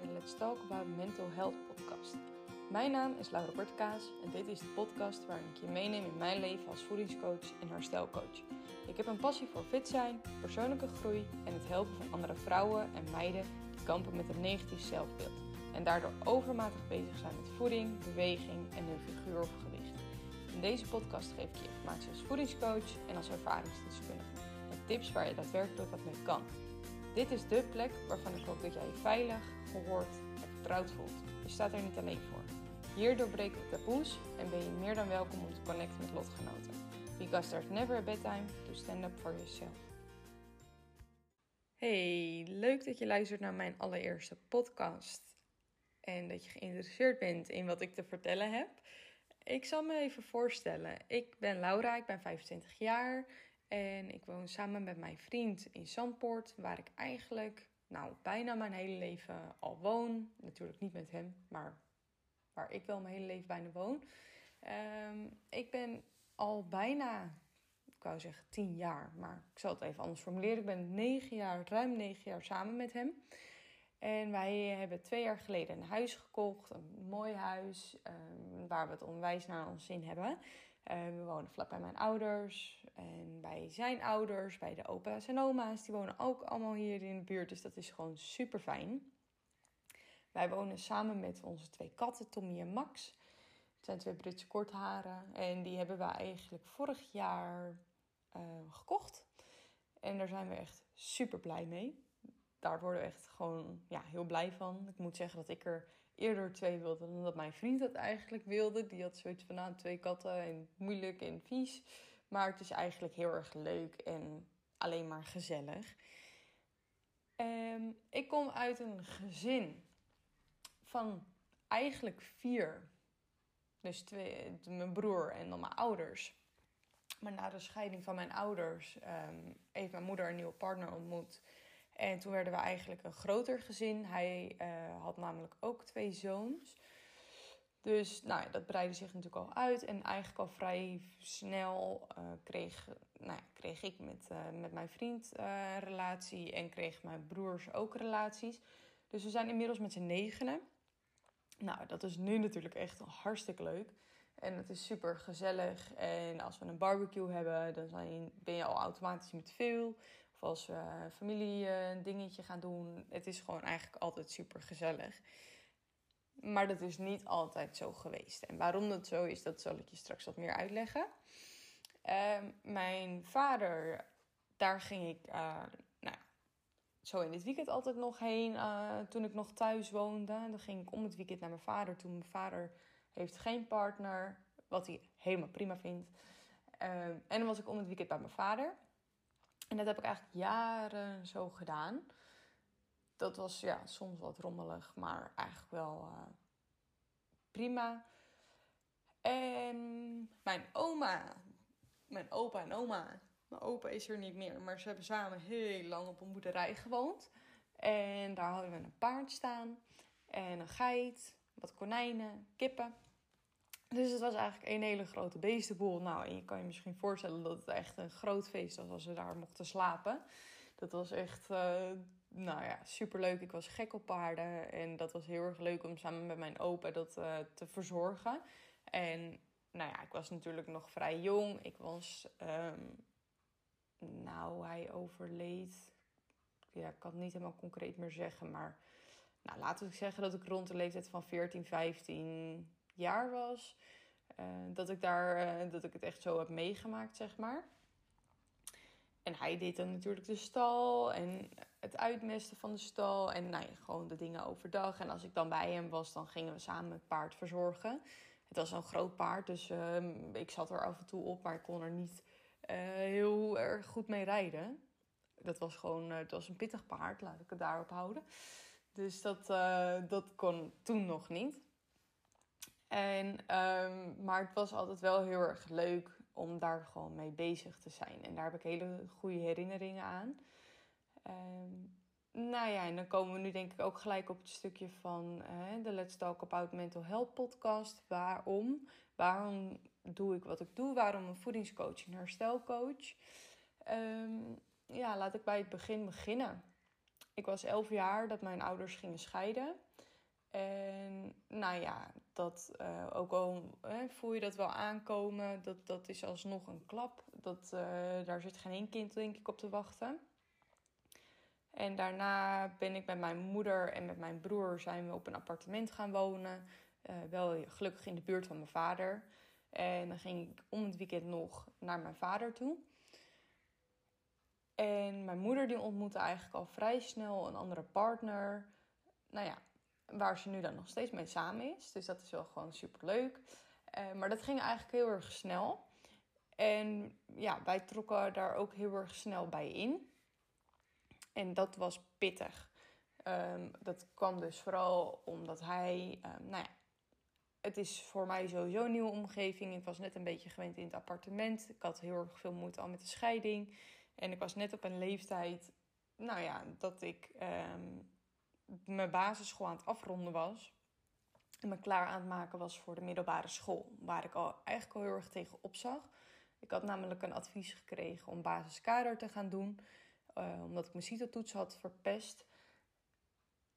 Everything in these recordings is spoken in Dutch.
bij de Let's Talk About Mental Health podcast. Mijn naam is Laura Kortkaas en dit is de podcast waarin ik je meeneem in mijn leven als voedingscoach en herstelcoach. Ik heb een passie voor fit zijn, persoonlijke groei en het helpen van andere vrouwen en meiden die kampen met een negatief zelfbeeld. En daardoor overmatig bezig zijn met voeding, beweging en hun figuur of gewicht. In deze podcast geef ik je informatie als voedingscoach en als ervaringsdeskundige. En tips waar je daadwerkelijk wat mee kan. Dit is de plek waarvan ik hoop dat jij je veilig, gehoord en vertrouwd voelt. Je staat er niet alleen voor. Hier doorbreken we taboes en ben je meer dan welkom om te connecten met lotgenoten. Because there's never a bad time to stand up for yourself. Hey, leuk dat je luistert naar mijn allereerste podcast. En dat je geïnteresseerd bent in wat ik te vertellen heb. Ik zal me even voorstellen. Ik ben Laura, ik ben 25 jaar. En ik woon samen met mijn vriend in Zandpoort, waar ik eigenlijk nou, bijna mijn hele leven al woon. Natuurlijk niet met hem, maar waar ik wel mijn hele leven bijna woon. Ehm, ik ben al bijna, ik wou zeggen tien jaar, maar ik zal het even anders formuleren. Ik ben negen jaar, ruim negen jaar samen met hem. En wij hebben twee jaar geleden een huis gekocht, een mooi huis, um, waar we het onwijs naar ons zin hebben. Uh, we wonen vlak bij mijn ouders en bij zijn ouders, bij de opa's en oma's. Die wonen ook allemaal hier in de buurt, dus dat is gewoon super fijn. Wij wonen samen met onze twee katten, Tommy en Max. Het zijn twee Britse kortharen en die hebben we eigenlijk vorig jaar uh, gekocht. En daar zijn we echt super blij mee daar worden we echt gewoon ja, heel blij van. Ik moet zeggen dat ik er eerder twee wilde dan dat mijn vriend dat eigenlijk wilde. Die had zoiets van nou, twee katten en moeilijk en vies. Maar het is eigenlijk heel erg leuk en alleen maar gezellig. Um, ik kom uit een gezin van eigenlijk vier. Dus twee, mijn broer en dan mijn ouders. Maar na de scheiding van mijn ouders um, heeft mijn moeder een nieuwe partner ontmoet. En toen werden we eigenlijk een groter gezin. Hij uh, had namelijk ook twee zoons. Dus nou, dat breidde zich natuurlijk al uit. En eigenlijk al vrij snel uh, kreeg, nou, kreeg ik met, uh, met mijn vriend een relatie. En kreeg mijn broers ook relaties. Dus we zijn inmiddels met z'n negenen. Nou, dat is nu natuurlijk echt hartstikke leuk. En het is super gezellig. En als we een barbecue hebben, dan ben je al automatisch met veel. Of als we familie een dingetje gaan doen. Het is gewoon eigenlijk altijd super gezellig. Maar dat is niet altijd zo geweest. En waarom dat zo is, dat zal ik je straks wat meer uitleggen. Uh, mijn vader, daar ging ik uh, nou, zo in het weekend altijd nog heen. Uh, toen ik nog thuis woonde, dan ging ik om het weekend naar mijn vader. Toen mijn vader heeft geen partner, wat hij helemaal prima vindt. Ehm, en dan was ik om het weekend bij mijn vader. En dat heb ik eigenlijk jaren zo gedaan. Dat was ja, soms wat rommelig, maar eigenlijk wel uh, prima. En mijn oma, mijn opa en oma. Mijn opa is er niet meer, maar ze hebben samen heel lang op een boerderij gewoond. En daar hadden we een paard staan en een geit, wat konijnen, kippen. Dus het was eigenlijk een hele grote beestenboel. Nou, en je kan je misschien voorstellen dat het echt een groot feest was als we daar mochten slapen. Dat was echt, uh, nou ja, superleuk. Ik was gek op paarden. En dat was heel erg leuk om samen met mijn opa dat uh, te verzorgen. En nou ja, ik was natuurlijk nog vrij jong. Ik was, um, nou, hij overleed. Ja, ik kan het niet helemaal concreet meer zeggen. Maar nou, laten we zeggen dat ik rond de leeftijd van 14, 15 jaar was. Uh, dat, ik daar, uh, dat ik het echt zo heb meegemaakt, zeg maar. En hij deed dan natuurlijk de stal en het uitmesten van de stal. En nou ja, gewoon de dingen overdag. En als ik dan bij hem was, dan gingen we samen het paard verzorgen. Het was een groot paard, dus uh, ik zat er af en toe op, maar ik kon er niet heel erg goed mee rijden. Dat was gewoon, het was een pittig paard, laat ik het daarop houden. Dus dat, dat kon toen nog niet. En, um, maar het was altijd wel heel erg leuk om daar gewoon mee bezig te zijn. En daar heb ik hele goede herinneringen aan. Um, nou ja, en dan komen we nu denk ik ook gelijk op het stukje van uh, de Let's Talk About Mental Health podcast. Waarom? Waarom doe ik wat ik doe? Waarom een voedingscoach en herstelcoach? Um, ja, laat ik bij het begin beginnen. Ik was elf jaar dat mijn ouders gingen scheiden. En nou ja, dat, uh, ook al voel je dat wel aankomen, dat, dat is alsnog een klap. Dat, uh, daar zit geen één kind denk ik op te wachten. En daarna ben ik met mijn moeder en met mijn broer zijn we op een appartement gaan wonen. Uh, wel gelukkig in de buurt van mijn vader. En dan ging ik om het weekend nog naar mijn vader toe. En mijn moeder die ontmoette eigenlijk al vrij snel een andere partner. Nou ja, waar ze nu dan nog steeds mee samen is. Dus dat is wel gewoon super leuk. Uh, maar dat ging eigenlijk heel erg snel. En ja, wij trokken daar ook heel erg snel bij in. En dat was pittig. Um, dat kwam dus vooral omdat hij, um, nou ja, het is voor mij sowieso een nieuwe omgeving. Ik was net een beetje gewend in het appartement. Ik had heel erg veel moeite al met de scheiding. En ik was net op een leeftijd, nou ja, dat ik um, mijn basisschool aan het afronden was. En me klaar aan het maken was voor de middelbare school. Waar ik al eigenlijk al heel erg tegen opzag. Ik had namelijk een advies gekregen om basiskader te gaan doen. Uh, omdat ik mijn CITO-toets had verpest.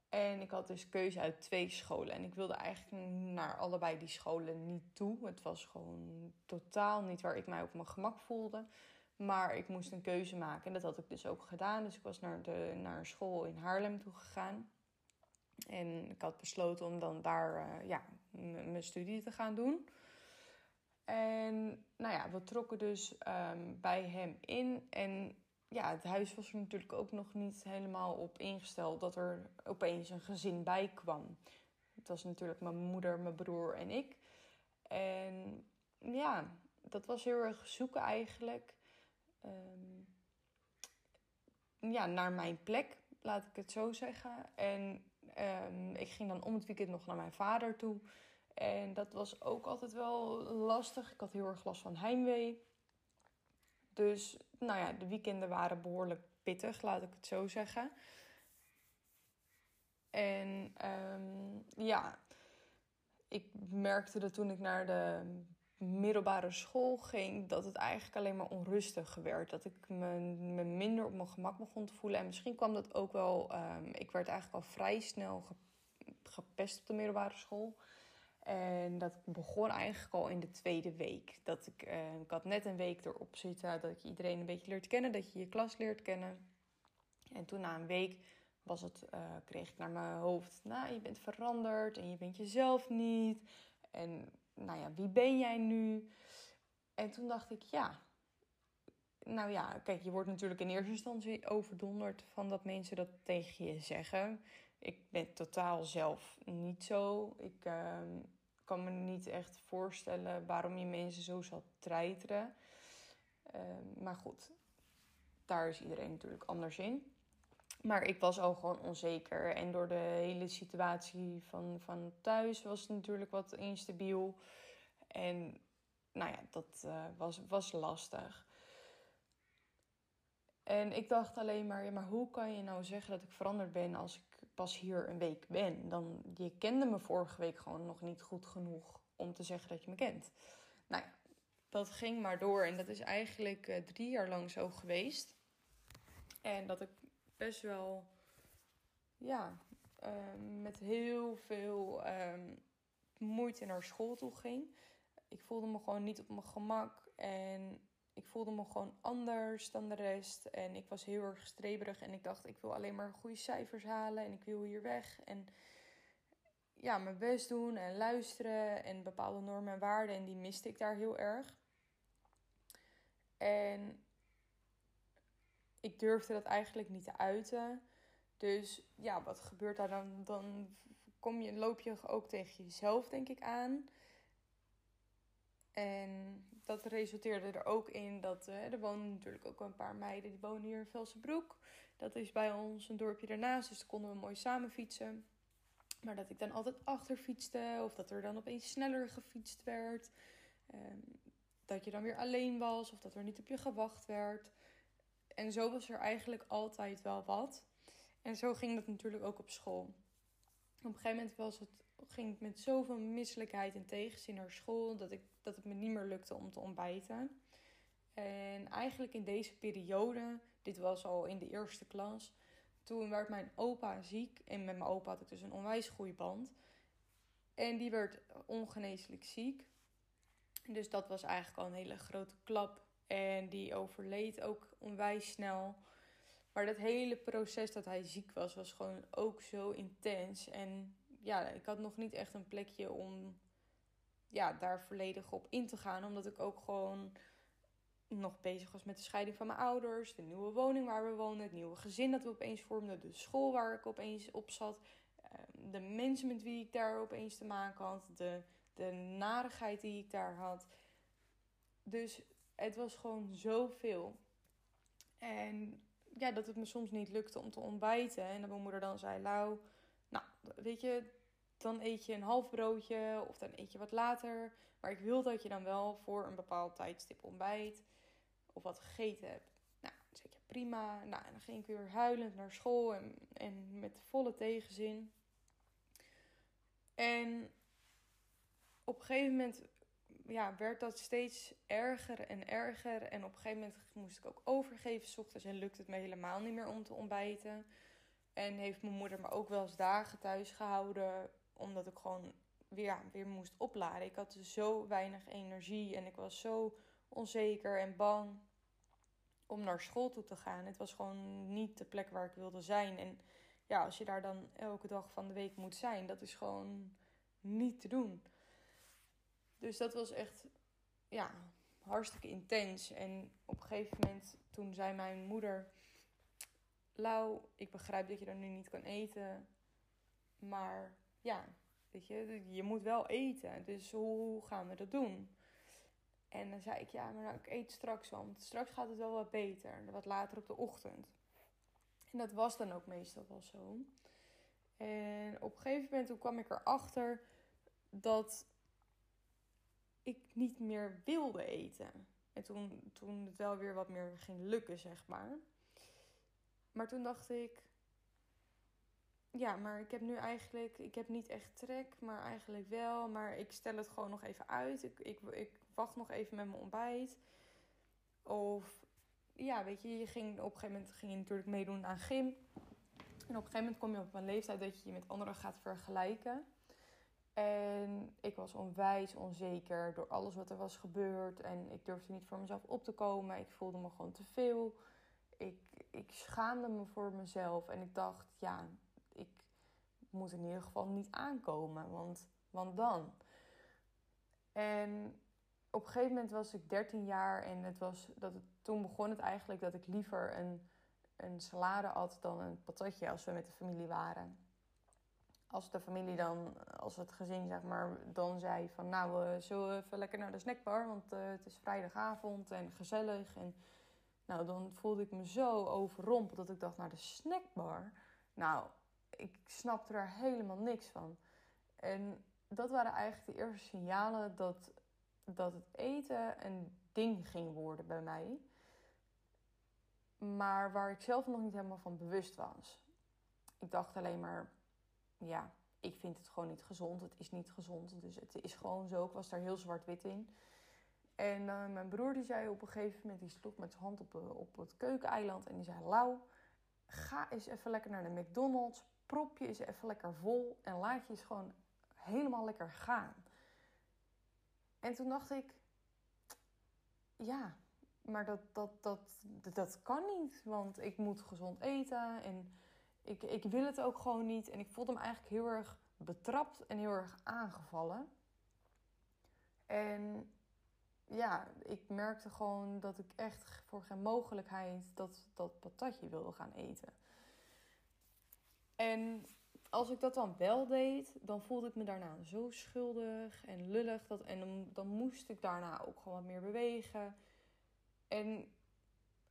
En ik had dus keuze uit twee scholen. En ik wilde eigenlijk naar allebei die scholen niet toe. Het was gewoon totaal niet waar ik mij op mijn gemak voelde. Maar ik moest een keuze maken. En dat had ik dus ook gedaan. Dus ik was naar, de, naar een school in Haarlem toe gegaan. En ik had besloten om dan daar uh, ja, mijn studie te gaan doen. En nou ja, we trokken dus um, bij hem in. En ja, het huis was er natuurlijk ook nog niet helemaal op ingesteld dat er opeens een gezin bij kwam. Het was natuurlijk mijn moeder, mijn broer en ik. En ja, dat was heel erg zoeken eigenlijk. Um, ja, naar mijn plek, laat ik het zo zeggen. En um, ik ging dan om het weekend nog naar mijn vader toe. En dat was ook altijd wel lastig. Ik had heel erg last van heimwee. Dus nou ja, de weekenden waren behoorlijk pittig, laat ik het zo zeggen. En um, ja, ik merkte dat toen ik naar de middelbare school ging, dat het eigenlijk alleen maar onrustig werd. Dat ik me, me minder op mijn gemak begon te voelen. En misschien kwam dat ook wel. Um, ik werd eigenlijk al vrij snel gepest op de middelbare school. En dat begon eigenlijk al in de tweede week. Dat ik, uh, ik had net een week erop zitten dat je iedereen een beetje leert kennen, dat je je klas leert kennen. En toen na een week was het, uh, kreeg ik naar mijn hoofd, nou je bent veranderd en je bent jezelf niet. En nou ja, wie ben jij nu? En toen dacht ik, ja, nou ja, kijk, je wordt natuurlijk in eerste instantie overdonderd van dat mensen dat tegen je zeggen ik ben totaal zelf niet zo. Ik uh, kan me niet echt voorstellen waarom je mensen zo zal treiteren. Uh, maar goed, daar is iedereen natuurlijk anders in. Maar ik was al gewoon onzeker. En door de hele situatie van, van thuis was het natuurlijk wat instabiel. En nou ja, dat uh, was, was lastig. En ik dacht alleen maar, ja, maar hoe kan je nou zeggen dat ik veranderd ben als ik pas hier een week ben? Dan, je kende me vorige week gewoon nog niet goed genoeg om te zeggen dat je me kent. Nou ja, dat ging maar door en dat is eigenlijk uh, drie jaar lang zo geweest. En dat ik best wel, ja, uh, met heel veel uh, moeite naar school toe ging. Ik voelde me gewoon niet op mijn gemak en ik voelde me gewoon anders dan de rest. En ik was heel erg streberig. En ik dacht, ik wil alleen maar goede cijfers halen. En ik wil hier weg. En ja, mijn best doen en luisteren. En bepaalde normen en waarden. En die miste ik daar heel erg. En ik durfde dat eigenlijk niet te uiten. Dus ja, wat gebeurt daar dan? Dan kom je, loop je ook tegen jezelf, denk ik, aan. En dat resulteerde er ook in dat uh, er wonen natuurlijk ook een paar meiden die wonen hier in Velsenbroek. Dat is bij ons een dorpje daarnaast, dus konden we mooi samen fietsen. Maar dat ik dan altijd achter fietste of dat er dan opeens sneller gefietst werd. Um, dat je dan weer alleen was of dat er niet op je gewacht werd. En zo was er eigenlijk altijd wel wat. En zo ging dat natuurlijk ook op school. Op een gegeven moment was het ging ik met zoveel misselijkheid en tegenzin naar school dat, ik, dat het me niet meer lukte om te ontbijten. En eigenlijk in deze periode, dit was al in de eerste klas, toen werd mijn opa ziek. En met mijn opa had ik dus een onwijs goede band. En die werd ongeneeslijk ziek. Dus dat was eigenlijk al een hele grote klap. En die overleed ook onwijs snel. Maar dat hele proces dat hij ziek was, was gewoon ook zo intens. En ja, ik had nog niet echt een plekje om ja, daar volledig op in te gaan. Omdat ik ook gewoon nog bezig was met de scheiding van mijn ouders. De nieuwe woning waar we woonden. Het nieuwe gezin dat we opeens vormden. De school waar ik opeens op zat. Ehm, de mensen met wie ik daar opeens te maken had. De, de narigheid die ik daar had. Dus het was gewoon zoveel. En ja, dat het me soms niet lukte om te ontbijten. En dat mijn moeder dan zei: Lau, nou, weet je, dan eet je een half broodje of dan eet je wat later. Maar ik wil dat je dan wel voor een bepaald tijdstip ontbijt of wat gegeten hebt. Nou, dan je prima. Nou, en dan ging ik weer huilend naar school en, en met volle tegenzin. En op een gegeven moment ja, werd dat steeds erger en erger. En op een gegeven moment moest ik ook overgeven s ochtends en lukte het me helemaal niet meer om te ontbijten. En heeft mijn moeder me ook wel eens dagen thuis gehouden, omdat ik gewoon weer, weer moest opladen. Ik had zo weinig energie en ik was zo onzeker en bang om naar school toe te gaan. Het was gewoon niet de plek waar ik wilde zijn. En ja, als je daar dan elke dag van de week moet zijn, dat is gewoon niet te doen. Dus dat was echt, ja, hartstikke intens. En op een gegeven moment, toen zei mijn moeder: Lau, ik begrijp dat je er nu niet kan eten. Maar ja, weet je, je moet wel eten. Dus hoe gaan we dat doen? En dan zei ik, ja, maar nou, ik eet straks. Want straks gaat het wel wat beter. Wat later op de ochtend. En dat was dan ook meestal wel zo. En op een gegeven moment toen kwam ik erachter dat ik niet meer wilde eten. En toen, toen het wel weer wat meer ging lukken, zeg maar. Maar toen dacht ik, ja, maar ik heb nu eigenlijk, ik heb niet echt trek, maar eigenlijk wel. Maar ik stel het gewoon nog even uit. Ik, ik, ik wacht nog even met mijn ontbijt. Of ja, weet je, je ging op een gegeven moment ging je natuurlijk meedoen aan gym. En op een gegeven moment kom je op een leeftijd dat je je met anderen gaat vergelijken. En ik was onwijs onzeker door alles wat er was gebeurd. En ik durfde niet voor mezelf op te komen. Ik voelde me gewoon te veel. Ik, ik schaamde me voor mezelf. En ik dacht, ja, ik moet in ieder geval niet aankomen. Want, want dan. En op een gegeven moment was ik 13 jaar. En het was, dat het, toen begon het eigenlijk dat ik liever een, een salade at dan een patatje als we met de familie waren als de familie dan, als het gezin zeg maar, dan zei van nou, we zullen even lekker naar de snackbar, want uh, het is vrijdagavond en gezellig. En nou, dan voelde ik me zo overrompeld dat ik dacht naar de snackbar. Nou, ik snapte er helemaal niks van. En dat waren eigenlijk de eerste signalen dat, dat het eten een ding ging worden bij mij. Maar waar ik zelf nog niet helemaal van bewust was. Ik dacht alleen maar, ja, ik vind het gewoon niet gezond. Het is niet gezond. Dus het is gewoon zo. Ik was daar heel zwart-wit in. En uh, mijn broer die zei op een gegeven moment, die sloeg met zijn hand op, uh, op het keukeneiland. En die zei, Lau, ga eens even lekker naar de McDonald's. Prop je eens even lekker vol. En laat je eens gewoon helemaal lekker gaan. En toen dacht ik, ja, maar dat, dat, dat, dat, dat kan niet. Want ik moet gezond eten en ik, ik wil het ook gewoon niet. En ik voelde me eigenlijk heel erg betrapt en heel erg aangevallen. En ja, ik merkte gewoon dat ik echt voor geen mogelijkheid dat, dat patatje wilde gaan eten. En als ik dat dan wel deed, dan voelde ik me daarna zo schuldig en lullig. Dat, en dan, dan moest ik daarna ook gewoon wat meer bewegen. En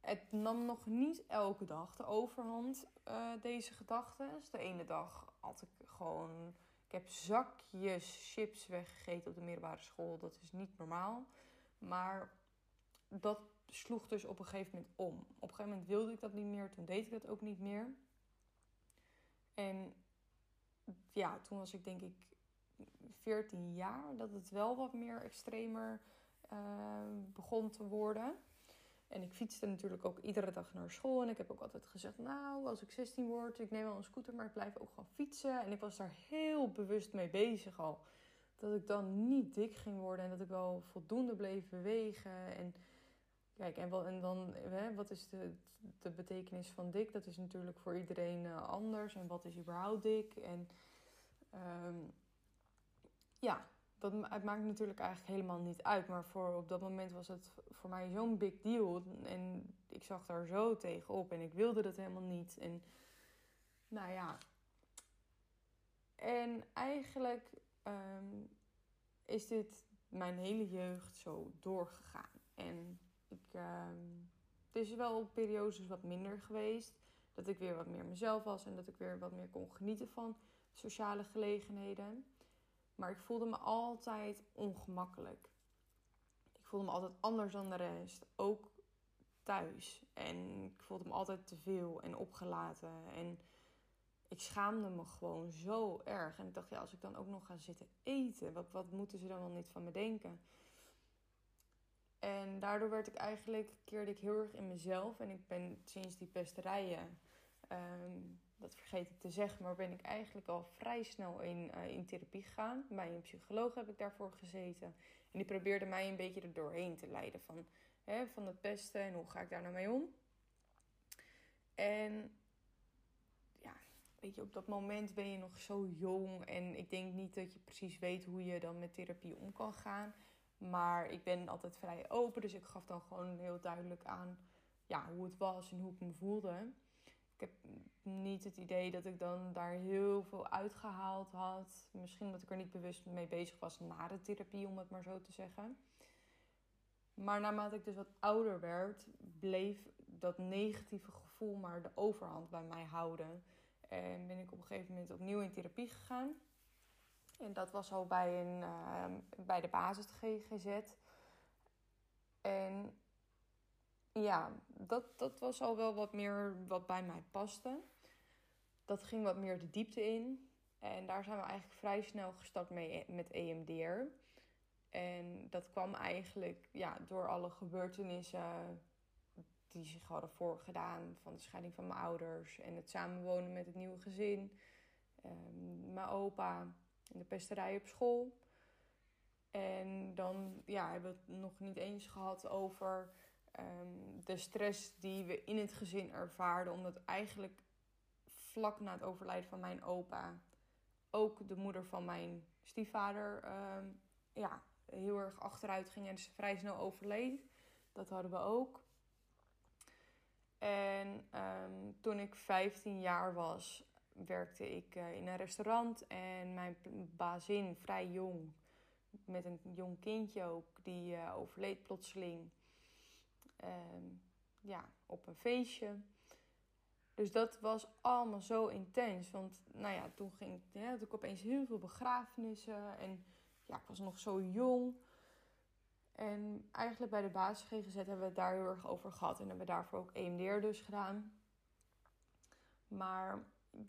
het nam nog niet elke dag de overhand, uh, deze gedachten. De ene dag had ik gewoon. Ik heb zakjes chips weggegeten op de middelbare school. Dat is niet normaal. Maar dat sloeg dus op een gegeven moment om. Op een gegeven moment wilde ik dat niet meer. Toen deed ik dat ook niet meer. En ja, toen was ik denk ik 14 jaar. Dat het wel wat meer extremer uh, begon te worden. En ik fietste natuurlijk ook iedere dag naar school. En ik heb ook altijd gezegd, nou, als ik 16 word, ik neem wel een scooter, maar ik blijf ook gewoon fietsen. En ik was daar heel bewust mee bezig al. Dat ik dan niet dik ging worden en dat ik wel voldoende bleef bewegen. En kijk, en, wel, en dan, hè, wat is de, de betekenis van dik? Dat is natuurlijk voor iedereen uh, anders. En wat is überhaupt dik? En um, ja, dat, het maakt natuurlijk eigenlijk helemaal niet uit. Maar voor, op dat moment was het voor mij zo'n big deal. En ik zag daar zo tegenop. En ik wilde dat helemaal niet. En nou ja. En eigenlijk um, is dit mijn hele jeugd zo doorgegaan. En ik, um, het is wel op periodes wat minder geweest. Dat ik weer wat meer mezelf was. En dat ik weer wat meer kon genieten van sociale gelegenheden. Maar ik voelde me altijd ongemakkelijk. Ik voelde me altijd anders dan de rest. Ook thuis. En ik voelde me altijd te veel en opgelaten. En ik schaamde me gewoon zo erg. En ik dacht, ja, als ik dan ook nog ga zitten eten, wat, wat moeten ze dan wel niet van me denken? En daardoor werd ik eigenlijk, keerde ik heel erg in mezelf. En ik ben sinds die pesterijen um, dat vergeet ik te zeggen, maar ben ik eigenlijk al vrij snel in, uh, in therapie gegaan. Bij een psycholoog heb ik daarvoor gezeten. En die probeerde mij een beetje er doorheen te leiden van, hè, van het pesten en hoe ga ik daar nou mee om. En ja, weet je, op dat moment ben je nog zo jong en ik denk niet dat je precies weet hoe je dan met therapie om kan gaan. Maar ik ben altijd vrij open, dus ik gaf dan gewoon heel duidelijk aan ja, hoe het was en hoe ik me voelde heb niet het idee dat ik dan daar heel veel uitgehaald had. Misschien dat ik er niet bewust mee bezig was na de therapie, om het maar zo te zeggen. Maar naarmate ik dus wat ouder werd, bleef dat negatieve gevoel maar de overhand bij mij houden. En ben ik op een gegeven moment opnieuw in therapie gegaan. En dat was al bij, een, uh, bij de basis GGZ. En ja, dat, dat was al wel wat meer wat bij mij paste. Dat ging wat meer de diepte in. En daar zijn we eigenlijk vrij snel gestart mee met EMDR. En dat kwam eigenlijk ja, door alle gebeurtenissen die zich hadden voorgedaan. Van de scheiding van mijn ouders en het samenwonen met het nieuwe gezin. Um, mijn opa en de pesterij op school. En dan ja, hebben we het nog niet eens gehad over um, de stress die we in het gezin ervaarden. Omdat eigenlijk vlak na het overlijden van mijn opa ook de moeder van mijn stiefvader um, ja, heel erg achteruit ging en ze vrij snel overleed. Dat hadden we ook. En um, toen ik 15 jaar was, werkte ik uh, in een restaurant. En mijn bazin, vrij jong, met een jong kindje ook, die uh, overleed plotseling. Ehm, ja, op een feestje. Dus dat was allemaal zo intens. Want nou ja, toen ging, ja, had ik opeens heel veel begrafenissen. En ja, ik was nog zo jong. En eigenlijk bij de basis GGZ hebben we het daar heel erg over gehad. En hebben we daarvoor ook EMDR dus gedaan. Maar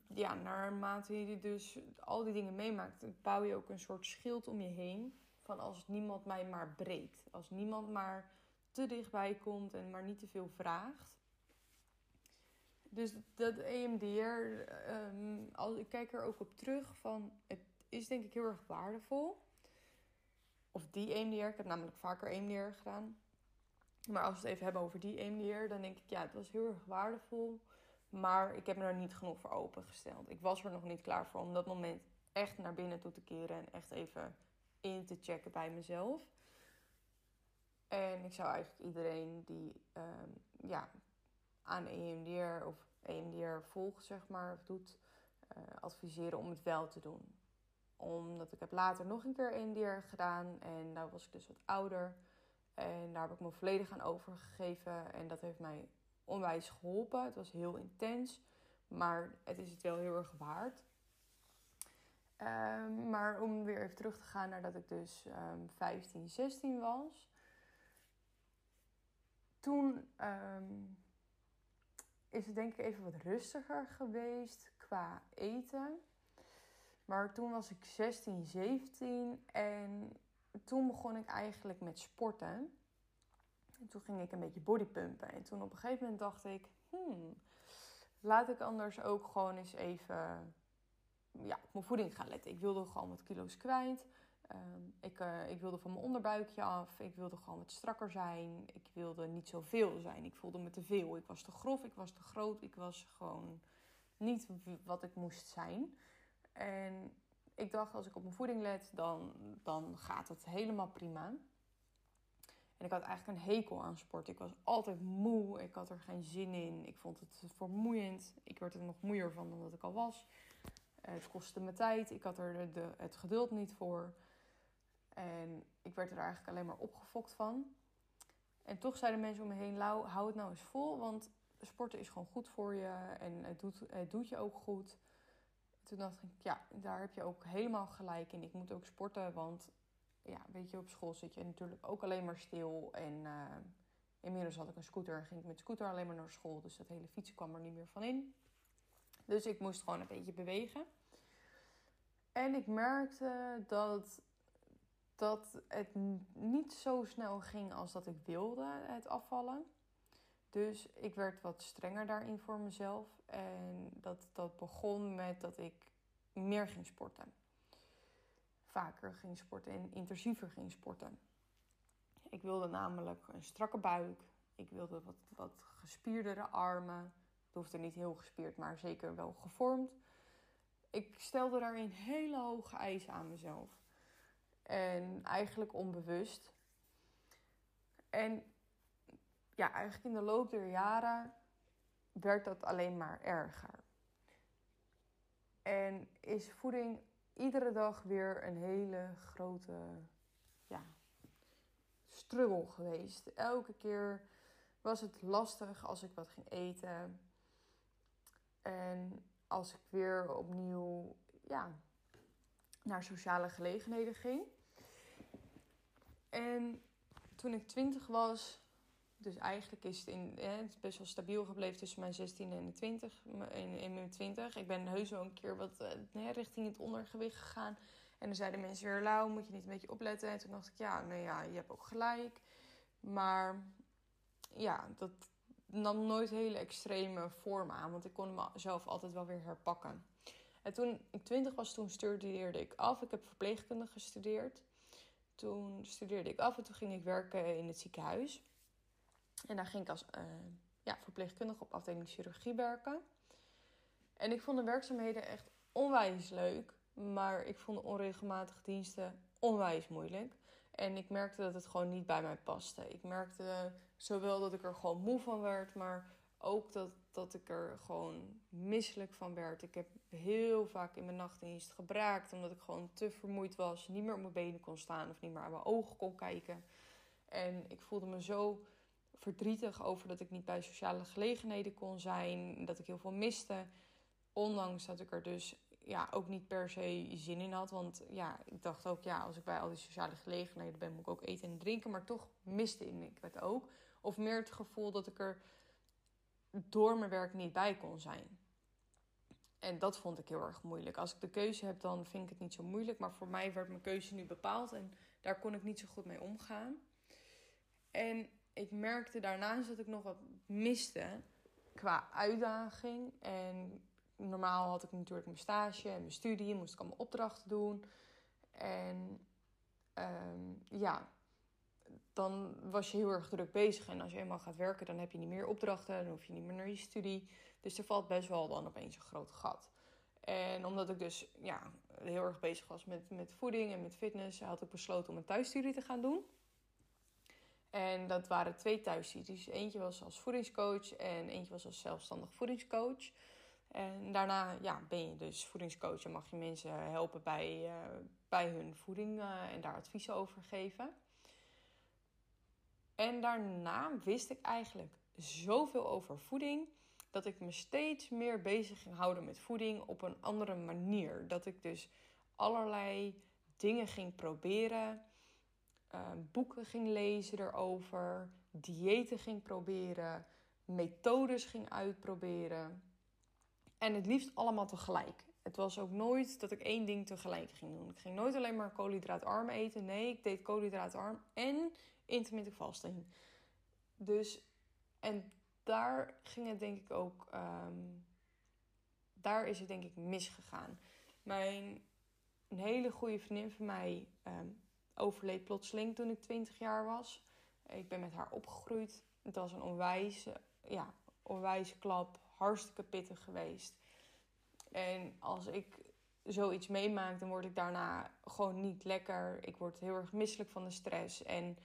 ja, naarmate je dus al die dingen meemaakt, bouw je ook een soort schild om je heen. Van als niemand mij maar breekt. Als niemand maar te dichtbij komt en maar niet te veel vraagt. Dus dat EMDR, um, ehm, als, ik kijk er ook op terug van, het is denk ik heel erg waardevol. Of die EMDR, ik heb namelijk vaker EMDR gedaan. Maar als we het even hebben over die EMDR, dan denk ik, ja, het was heel erg waardevol. Maar ik heb me er niet genoeg voor opengesteld. Ik was er nog niet klaar voor om dat moment echt naar binnen toe te keren en echt even in te checken bij mezelf. En ik zou eigenlijk iedereen die um, ja, aan EMDR of EMDR volgt, zeg maar, doet, uh, adviseren om het wel te doen. Omdat ik heb later nog een keer EMDR gedaan en daar was ik dus wat ouder. En daar heb ik me volledig aan overgegeven en dat heeft mij onwijs geholpen. Het was heel intens, maar het is het wel heel erg waard. Um, maar om weer even terug te gaan naar dat ik dus um, 15, 16 was toen um, is het denk ik even wat rustiger geweest qua eten. Maar toen was ik 16, 17 en toen begon ik eigenlijk met sporten. En toen ging ik een beetje bodypumpen. En toen op een gegeven moment dacht ik, hmm, laat ik anders ook gewoon eens even ja, op mijn voeding gaan letten. Ik wilde gewoon wat kilo's kwijt. Ehm, ik, uh, ik wilde van mijn onderbuikje af. Ik wilde gewoon wat strakker zijn. Ik wilde niet zoveel zijn. Ik voelde me te veel. Ik was te grof, ik was te groot. Ik was gewoon niet wat ik moest zijn. En ik dacht, als ik op mijn voeding let, dan, dan gaat het helemaal prima. En ik had eigenlijk een hekel aan sport. Ik was altijd moe. Ik had er geen zin in. Ik vond het vermoeiend. Ik werd er nog moeier van dan dat ik al was. Het kostte me tijd. Ik had er de, het geduld niet voor. En ik werd er eigenlijk alleen maar opgefokt van. En toch zeiden mensen om me heen: Lau, hou het nou eens vol. Want sporten is gewoon goed voor je. En het doet, het doet je ook goed. Toen dacht ik: ja, daar heb je ook helemaal gelijk in. Ik moet ook sporten. Want ja, weet je, op school zit je natuurlijk ook alleen maar stil. En uh, inmiddels had ik een scooter en ging ik met scooter alleen maar naar school. Dus dat hele fietsen kwam er niet meer van in. Dus ik moest gewoon een beetje bewegen. En ik merkte dat, dat het niet zo snel ging als dat ik wilde, het afvallen. Dus ik werd wat strenger daarin voor mezelf. En dat, dat begon met dat ik meer ging sporten. Vaker ging sporten en intensiever ging sporten. Ik wilde namelijk een strakke buik. Ik wilde wat, wat gespierdere armen. Het hoefde niet heel gespierd, maar zeker wel gevormd. Ik stelde daarin hele hoge eisen aan mezelf. En eigenlijk onbewust. En ja, eigenlijk in de loop der jaren werd dat alleen maar erger. En is voeding iedere dag weer een hele grote ja, struggle geweest. Elke keer was het lastig als ik wat ging eten. En als ik weer opnieuw ja, naar sociale gelegenheden ging. En toen ik twintig was, dus eigenlijk is het, in, best wel stabiel gebleven tussen mijn 16 en de 20, in, in mijn 20. Ik ben heus wel een keer wat uh, richting het ondergewicht gegaan. En dan zeiden mensen weer, Lau, moet je niet een beetje opletten? En toen dacht ik, ja, nou ja, je hebt ook gelijk. Maar ja, dat, nam nooit hele extreme vormen aan, want ik kon mezelf altijd wel weer herpakken. En toen ik twintig was, toen studeerde ik af. Ik heb verpleegkunde gestudeerd. Toen studeerde ik af en toen ging ik werken in het ziekenhuis. En daar ging ik als uh, ja, verpleegkundige op afdeling chirurgie werken. En ik vond de werkzaamheden echt onwijs leuk. Maar ik vond de onregelmatige diensten onwijs moeilijk. En ik merkte dat het gewoon niet bij mij paste. Ik merkte zowel dat ik er gewoon moe van werd, maar ook dat, dat ik er gewoon misselijk van werd. Ik heb heel vaak in mijn nachtdienst gebraakt omdat ik gewoon te vermoeid was, niet meer op mijn benen kon staan of niet meer aan mijn ogen kon kijken. En ik voelde me zo verdrietig over dat ik niet bij sociale gelegenheden kon zijn, dat ik heel veel miste. Ondanks dat ik er dus ja, ook niet per se zin in had. Want ja, ik dacht ook, ja, als ik bij al die sociale gelegenheden ben, moet ik ook eten en drinken. Maar toch miste ik het ook. Of meer het gevoel dat ik er door mijn werk niet bij kon zijn. En dat vond ik heel erg moeilijk. Als ik de keuze heb, dan vind ik het niet zo moeilijk. Maar voor mij werd mijn keuze nu bepaald en daar kon ik niet zo goed mee omgaan. En ik merkte daarnaast dat ik nog wat miste qua uitdaging. En normaal had ik natuurlijk mijn stage en mijn studie, moest ik allemaal opdrachten doen. En ehm, ja, dan was je heel erg druk bezig. En als je eenmaal gaat werken, dan heb je niet meer opdrachten, dan hoef je niet meer naar je studie. Dus er valt best wel dan opeens een groot gat. En omdat ik dus ja, heel erg bezig was met, met voeding en met fitness, had ik besloten om een thuisstudie te gaan doen. En dat waren twee thuisstudies. Eentje was als voedingscoach en eentje was als zelfstandig voedingscoach. En daarna ja, ben je dus voedingscoach en mag je mensen helpen bij, uh, bij hun voeding uh, en daar adviezen over geven. En daarna wist ik eigenlijk zoveel over voeding dat ik me steeds meer bezig ging houden met voeding op een andere manier. Dat ik dus allerlei dingen ging proberen, uh, boeken ging lezen erover, diëten ging proberen, methodes ging uitproberen. En het liefst allemaal tegelijk. Het was ook nooit dat ik één ding tegelijk ging doen. Ik ging nooit alleen maar koolhydraatarm eten. Nee, ik deed koolhydraatarm en intermittent fasting. Dus, en daar ging het denk ik ook, ehm, daar is het denk ik misgegaan. Mijn, een hele goede vriendin van mij ehm, overleed plotseling toen ik 20 jaar was. Ik ben met haar opgegroeid. Het was een onwijze, ja, onwijze klap, hartstikke pittig geweest. En als ik zoiets meemaak, dan word ik daarna gewoon niet lekker. Ik word heel erg misselijk van de stress. En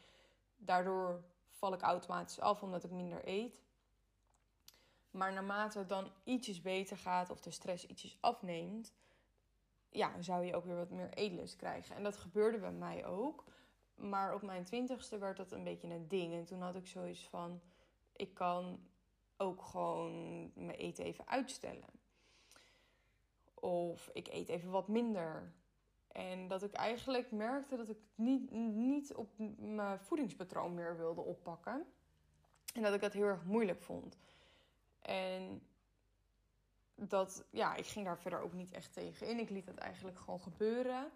daardoor val ik automatisch af omdat ik minder eet. Maar naarmate het dan ietsjes beter gaat of de stress ietsjes afneemt, ja, zou je ook weer wat meer eetlust krijgen. En dat gebeurde bij mij ook. Maar op mijn twintigste werd dat een beetje een ding. En toen had ik zoiets van: ik kan ook gewoon mijn eten even uitstellen. Of ik eet even wat minder. En dat ik eigenlijk merkte dat ik niet, niet op mijn voedingspatroon meer wilde oppakken. En dat ik dat heel erg moeilijk vond. En dat, ja, ik ging daar verder ook niet echt tegen in. Ik liet dat eigenlijk gewoon gebeuren.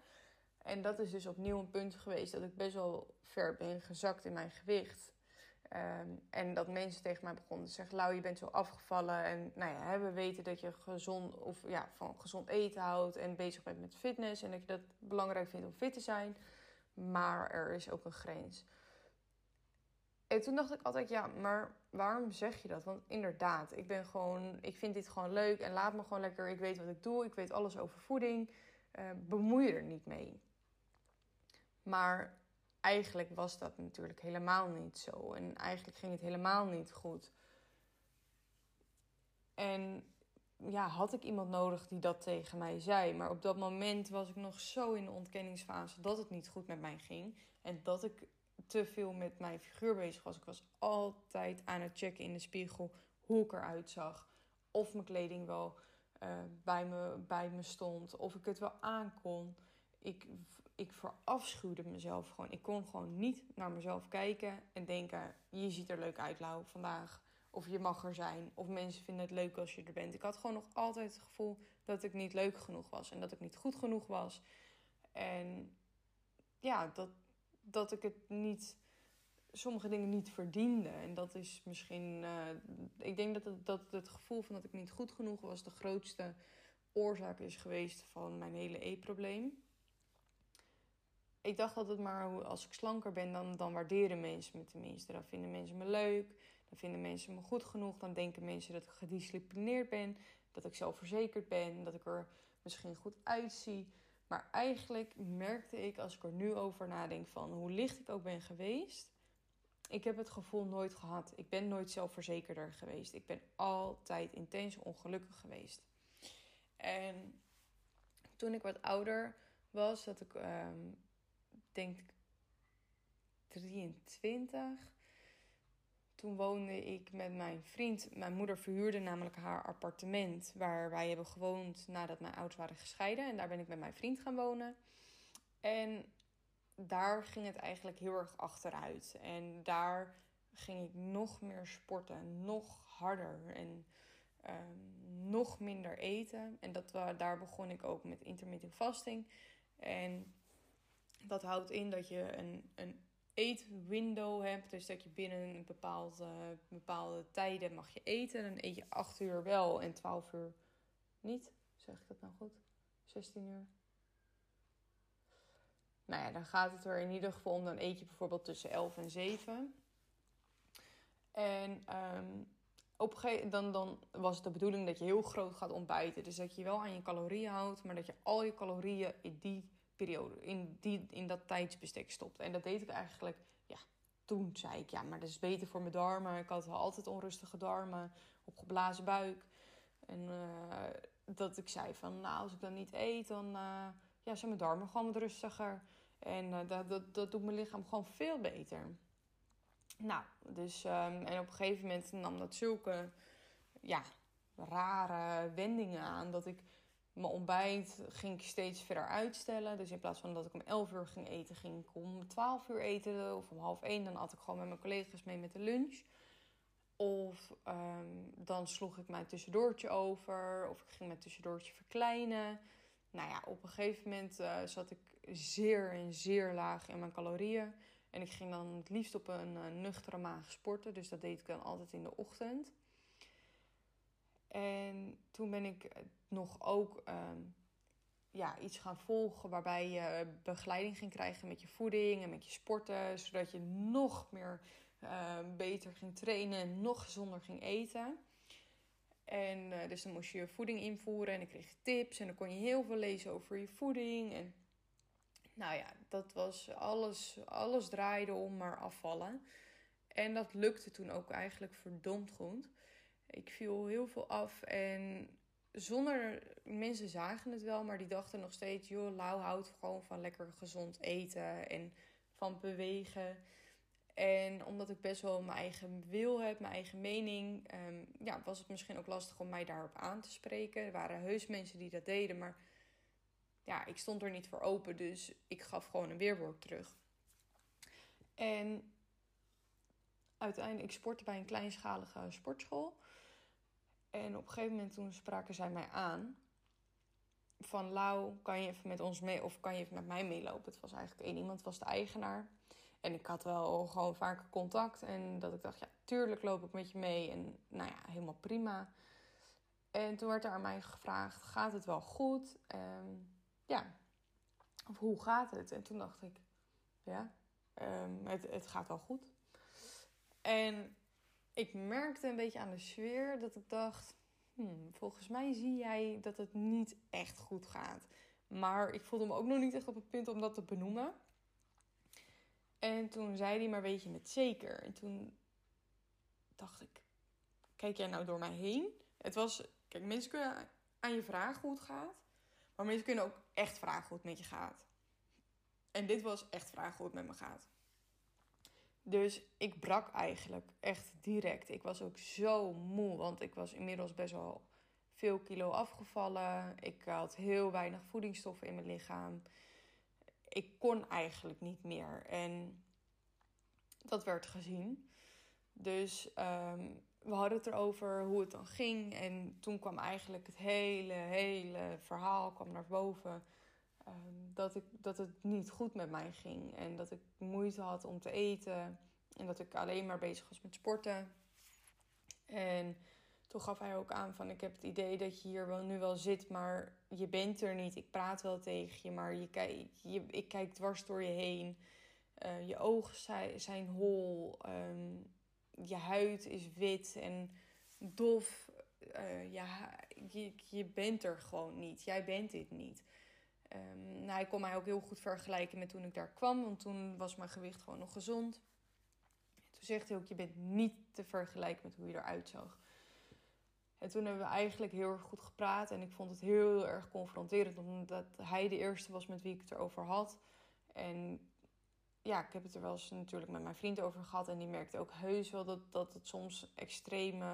En dat is dus opnieuw een punt geweest dat ik best wel ver ben gezakt in mijn gewicht. Ehm, en dat mensen tegen mij begonnen te zeggen: Lau, je bent zo afgevallen. En nou ja, we weten dat je gezond, of, ja, van gezond eten houdt en bezig bent met fitness. En dat je dat belangrijk vindt om fit te zijn. Maar er is ook een grens. En toen dacht ik altijd: ja, maar waarom zeg je dat? Want inderdaad, ik ben gewoon, ik vind dit gewoon leuk en laat me gewoon lekker. Ik weet wat ik doe, ik weet alles over voeding. Uh, bemoei je er niet mee. Maar eigenlijk was dat natuurlijk helemaal niet zo. En eigenlijk ging het helemaal niet goed. En ja, had ik iemand nodig die dat tegen mij zei. Maar op dat moment was ik nog zo in de ontkenningsfase dat het niet goed met mij ging. En dat ik te veel met mijn figuur bezig was. Ik was altijd aan het checken in de spiegel hoe ik eruit zag. Of mijn kleding wel uh, bij, me, bij me stond. Of ik het wel aankon. Ik, ik verafschuwde mezelf gewoon. Ik kon gewoon niet naar mezelf kijken en denken: je ziet er leuk uit, Lau, vandaag. Of je mag er zijn. Of mensen vinden het leuk als je er bent. Ik had gewoon nog altijd het gevoel dat ik niet leuk genoeg was. En dat ik niet goed genoeg was. En ja, dat, dat ik het niet. Sommige dingen niet verdiende. En dat is misschien. Uh, ik denk dat het, dat het gevoel van dat ik niet goed genoeg was. de grootste oorzaak is geweest van mijn hele e-probleem ik dacht altijd maar, als ik slanker ben, dan, dan waarderen mensen me tenminste. Dan vinden mensen me leuk, dan vinden mensen me goed genoeg. Dan denken mensen dat ik gedisciplineerd ben, dat ik zelfverzekerd ben, dat ik er misschien goed uitzie. Maar eigenlijk merkte ik, als ik er nu over nadenk van hoe licht ik ook ben geweest... Ik heb het gevoel nooit gehad. Ik ben nooit zelfverzekerder geweest. Ik ben altijd intens ongelukkig geweest. En toen ik wat ouder was, dat ik ehm, denk 23. Toen woonde ik met mijn vriend. Mijn moeder verhuurde namelijk haar appartement waar wij hebben gewoond nadat mijn ouders waren gescheiden. En daar ben ik met mijn vriend gaan wonen. En daar ging het eigenlijk heel erg achteruit. En daar ging ik nog meer sporten, nog harder en ehm, nog minder eten. En dat, daar begon ik ook met intermittent fasting. En dat houdt in dat je een, een eetwindow hebt. Dus dat je binnen een bepaalde, bepaalde tijden mag je eten. Dan eet je 8 uur wel en 12 uur niet. Zeg ik dat nou goed? 16 uur. Nou ja, dan gaat het er in ieder geval om. Dan eet je bijvoorbeeld tussen 11 en 7. En um, op een dan, dan was het de bedoeling dat je heel groot gaat ontbijten. Dus dat je wel aan je calorieën houdt, maar dat je al je calorieën in die periode, in, die, in dat tijdsbestek stopte. En dat deed ik eigenlijk, ja, toen zei ik, ja, maar dat is beter voor mijn darmen. Ik had altijd onrustige darmen, opgeblazen buik. En uh, dat ik zei van, nou, als ik dan niet eet, dan uh, ja, zijn mijn darmen gewoon wat rustiger. En uh, dat, dat, doet mijn lichaam gewoon veel beter. Nou, dus, um, en op een gegeven moment nam dat zulke, ja, rare wendingen aan dat ik mijn ontbijt ging ik steeds verder uitstellen. Dus in plaats van dat ik om 11 uur ging eten, ging ik om 12 uur eten. Of om half 1. Dan at ik gewoon met mijn collega's mee met de lunch. Of um, dan sloeg ik mijn tussendoortje over. Of ik ging mijn tussendoortje verkleinen. Nou ja, op een gegeven moment uh, zat ik zeer en zeer laag in mijn calorieën. En ik ging dan het liefst op een uh, nuchtere maag sporten. Dus dat deed ik dan altijd in de ochtend. En toen ben ik nog ook ehm, ja, iets gaan volgen waarbij je begeleiding ging krijgen met je voeding en met je sporten. Zodat je nog meer uh, beter ging trainen en nog gezonder ging eten. En uh, dus dan moest je je voeding invoeren en ik kreeg tips en dan kon je heel veel lezen over je voeding. En nou ja, dat was alles, alles draaide om maar afvallen. En dat lukte toen ook eigenlijk verdomd goed. Ik viel heel veel af en zonder mensen zagen het wel, maar die dachten nog steeds: joh, Lau houdt gewoon van lekker gezond eten en van bewegen. En omdat ik best wel mijn eigen wil heb, mijn eigen mening, um, ja, was het misschien ook lastig om mij daarop aan te spreken. Er waren heus mensen die dat deden, maar ja, ik stond er niet voor open, dus ik gaf gewoon een weerwoord terug. En uiteindelijk, ik sportte bij een kleinschalige sportschool. En op een gegeven moment toen spraken zij mij aan. Van Lau, kan je even met ons mee of kan je even met mij meelopen? Het was eigenlijk één iemand, was de eigenaar. En ik had wel gewoon vaker contact. En dat ik dacht, ja, tuurlijk loop ik met je mee. En nou ja, helemaal prima. En toen werd er aan mij gevraagd, gaat het wel goed? Um, ja, of hoe gaat het? En toen dacht ik, ja, um, het, het gaat wel goed. En ik merkte een beetje aan de sfeer dat ik dacht: hmm, volgens mij zie jij dat het niet echt goed gaat. Maar ik voelde me ook nog niet echt op het punt om dat te benoemen. En toen zei hij: Maar weet je het zeker? En toen dacht ik: Kijk jij nou door mij heen? Het was, kijk, mensen kunnen aan je vragen hoe het gaat. Maar mensen kunnen ook echt vragen hoe het met je gaat. En dit was echt vragen hoe het met me gaat. Dus ik brak eigenlijk echt direct. Ik was ook zo moe, want ik was inmiddels best wel veel kilo afgevallen. Ik had heel weinig voedingsstoffen in mijn lichaam. Ik kon eigenlijk niet meer. En dat werd gezien. Dus um, we hadden het erover hoe het dan ging. En toen kwam eigenlijk het hele, hele verhaal kwam naar boven. Ehm, dat, ik, dat het niet goed met mij ging. En dat ik moeite had om te eten. En dat ik alleen maar bezig was met sporten. En toen gaf hij ook aan van ik heb het idee dat je hier wel, nu wel zit, maar je bent er niet. Ik praat wel tegen je, maar je kijk, je, ik kijk dwars door je heen. Uh, je ogen zijn, zijn hol. Um, je huid is wit en dof. Uh, ja, je, je bent er gewoon niet. Jij bent dit niet. Um, nou, hij kon mij ook heel goed vergelijken met toen ik daar kwam. Want toen was mijn gewicht gewoon nog gezond. Toen zegt hij ook, je bent niet te vergelijken met hoe je eruit zag. En toen hebben we eigenlijk heel erg goed gepraat. En ik vond het heel erg confronterend. Omdat hij de eerste was met wie ik het erover had. En ja, ik heb het er wel eens natuurlijk met mijn vriend over gehad. En die merkte ook heus wel dat, dat het soms extreme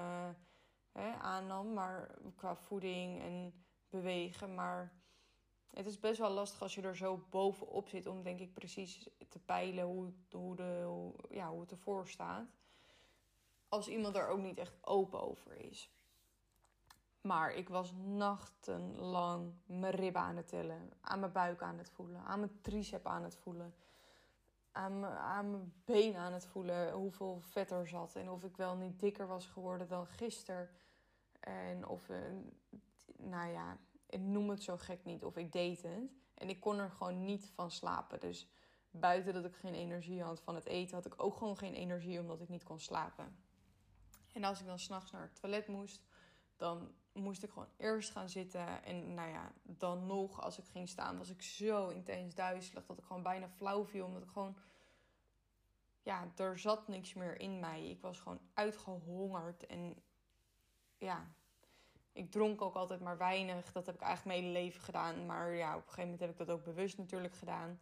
hè, aannam. Maar qua voeding en bewegen. Maar het is best wel lastig als je er zo bovenop zit om denk ik precies te peilen hoe, hoe, de, ja, hoe het ervoor staat. Als iemand er ook niet echt open over is. Maar ik was nachtenlang mijn ribben aan het tellen. Aan mijn buik aan het voelen. Aan mijn tricep aan het voelen. Aan mijn, aan mijn been aan het voelen. Hoeveel vet er zat. En of ik wel niet dikker was geworden dan gisteren. En of, eh, nou ja, ik noem het zo gek niet. Of ik deed het. En ik kon er gewoon niet van slapen. Dus buiten dat ik geen energie had van het eten, had ik ook gewoon geen energie omdat ik niet kon slapen. En als ik dan s'nachts naar het toilet moest, dan moest ik gewoon eerst gaan zitten. En nou ja, dan nog, als ik ging staan, was ik zo intens duizelig dat ik gewoon bijna flauw viel. Omdat ik gewoon, ja, er zat niks meer in mij. Ik was gewoon uitgehongerd. En ja, ik dronk ook altijd maar weinig. Dat heb ik eigenlijk mijn hele leven gedaan. Maar ja, op een gegeven moment heb ik dat ook bewust natuurlijk gedaan.